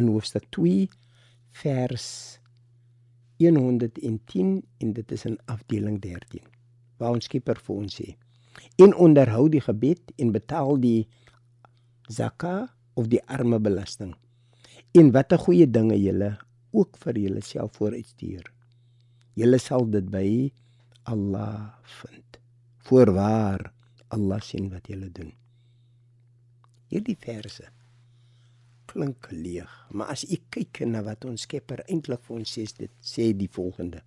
in hoofstuk 2 vers 110 en dit is in afdeling 13. Waar ons Skepper vir ons sê: "En onderhou die gebed en betaal die zakat of die arme belasting. En watter goeie dinge julle ook vir julleself vooruitstuur." Julle sal dit by Allah vind. Voorwaar Allah sien wat julle doen. Hierdie verse klink leeg, maar as u kyk na wat ons Skepper eintlik vir ons sê, dit sê die volgende.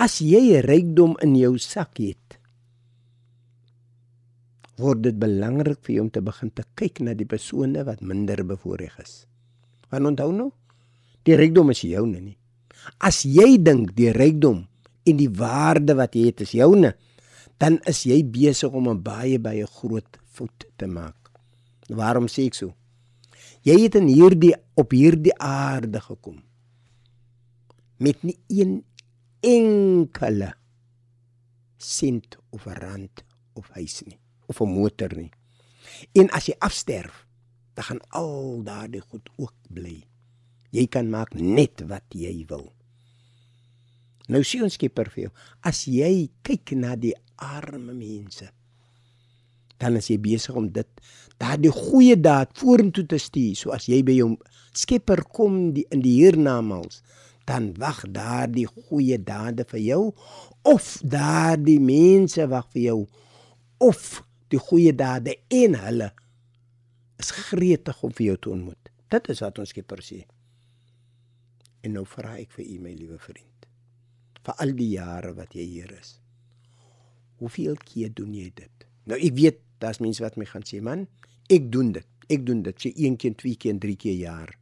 As jy rykdom in jou sak het, word dit belangrik vir jou om te begin te kyk na die persone wat minder bevoorreg is. Want onthou nou, die rykdom is joune nie. As jy dink die rykdom en die waarde wat jy het is joune, dan is jy besig om 'n baie baie groot fout te maak. Waarom sê ek so? Jy het in hierdie op hierdie aarde gekom met nie een enkele sent of rand of huis nie of 'n motor nie. En as jy afsterf, dan gaan al daardie goed ook bly. Jy kan maak net wat jy wil. Nou sien ons skieper vir jou. As jy kyk na die arme mense, dan is jy besig om dit daardie goeie daad vorentoe te stuur. So as jy by jou skepper kom die, in die hiernamaals, dan wag daardie goeie dade vir jou of daardie mense wag vir jou of die goeie dade en hulle is gretig om vir jou te ontmoet. Dit is wat ons skepper sê. En nou vra ek vir u my liewe vriend. Vir al die jare wat jy hier is. Hoeveel keer doen jy dit? Nou ek weet daar's mense wat my gaan sê, man, ek doen dit. Ek doen dit sê een keer, twee keer, drie keer jaar.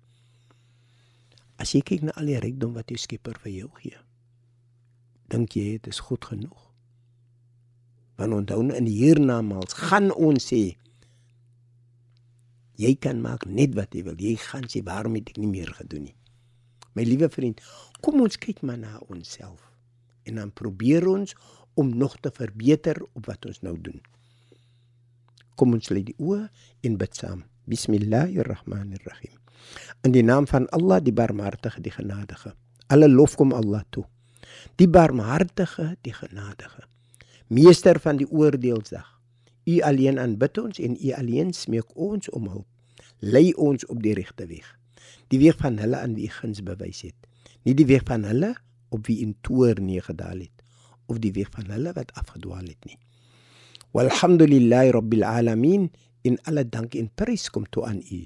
As jy kyk na al die rykdom wat jy Skepper vir jou gee, dink jy dit is goed genoeg? Want onthou in hiernamaals gaan ons sê jy kan maak net wat jy wil. Jy gaan sê waarom het ek nie meer gedoen nie? My liewe vriend, kom ons kyk maar na onsself en dan probeer ons om nog te verbeter op wat ons nou doen. Kom ons lê die oë en bid saam. Bismillahirrahmanirrahim. In die naam van Allah, die Barmhartige, die Genadige. Alle lof kom Allah toe. Die Barmhartige, die Genadige. Meester van die oordeelsdag. U alleen aanbid ons en u alleen smeek ons om hulp. Lei ons op die regte weg die weg van hulle aan wie guns bewys het nie die weg van hulle op wie in toer neergedaal het of die weg van hulle wat afgedwaal het nie walhamdulillahi rabbil alamin in alle dank en prys kom toe aan u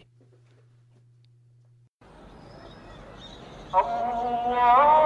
Allah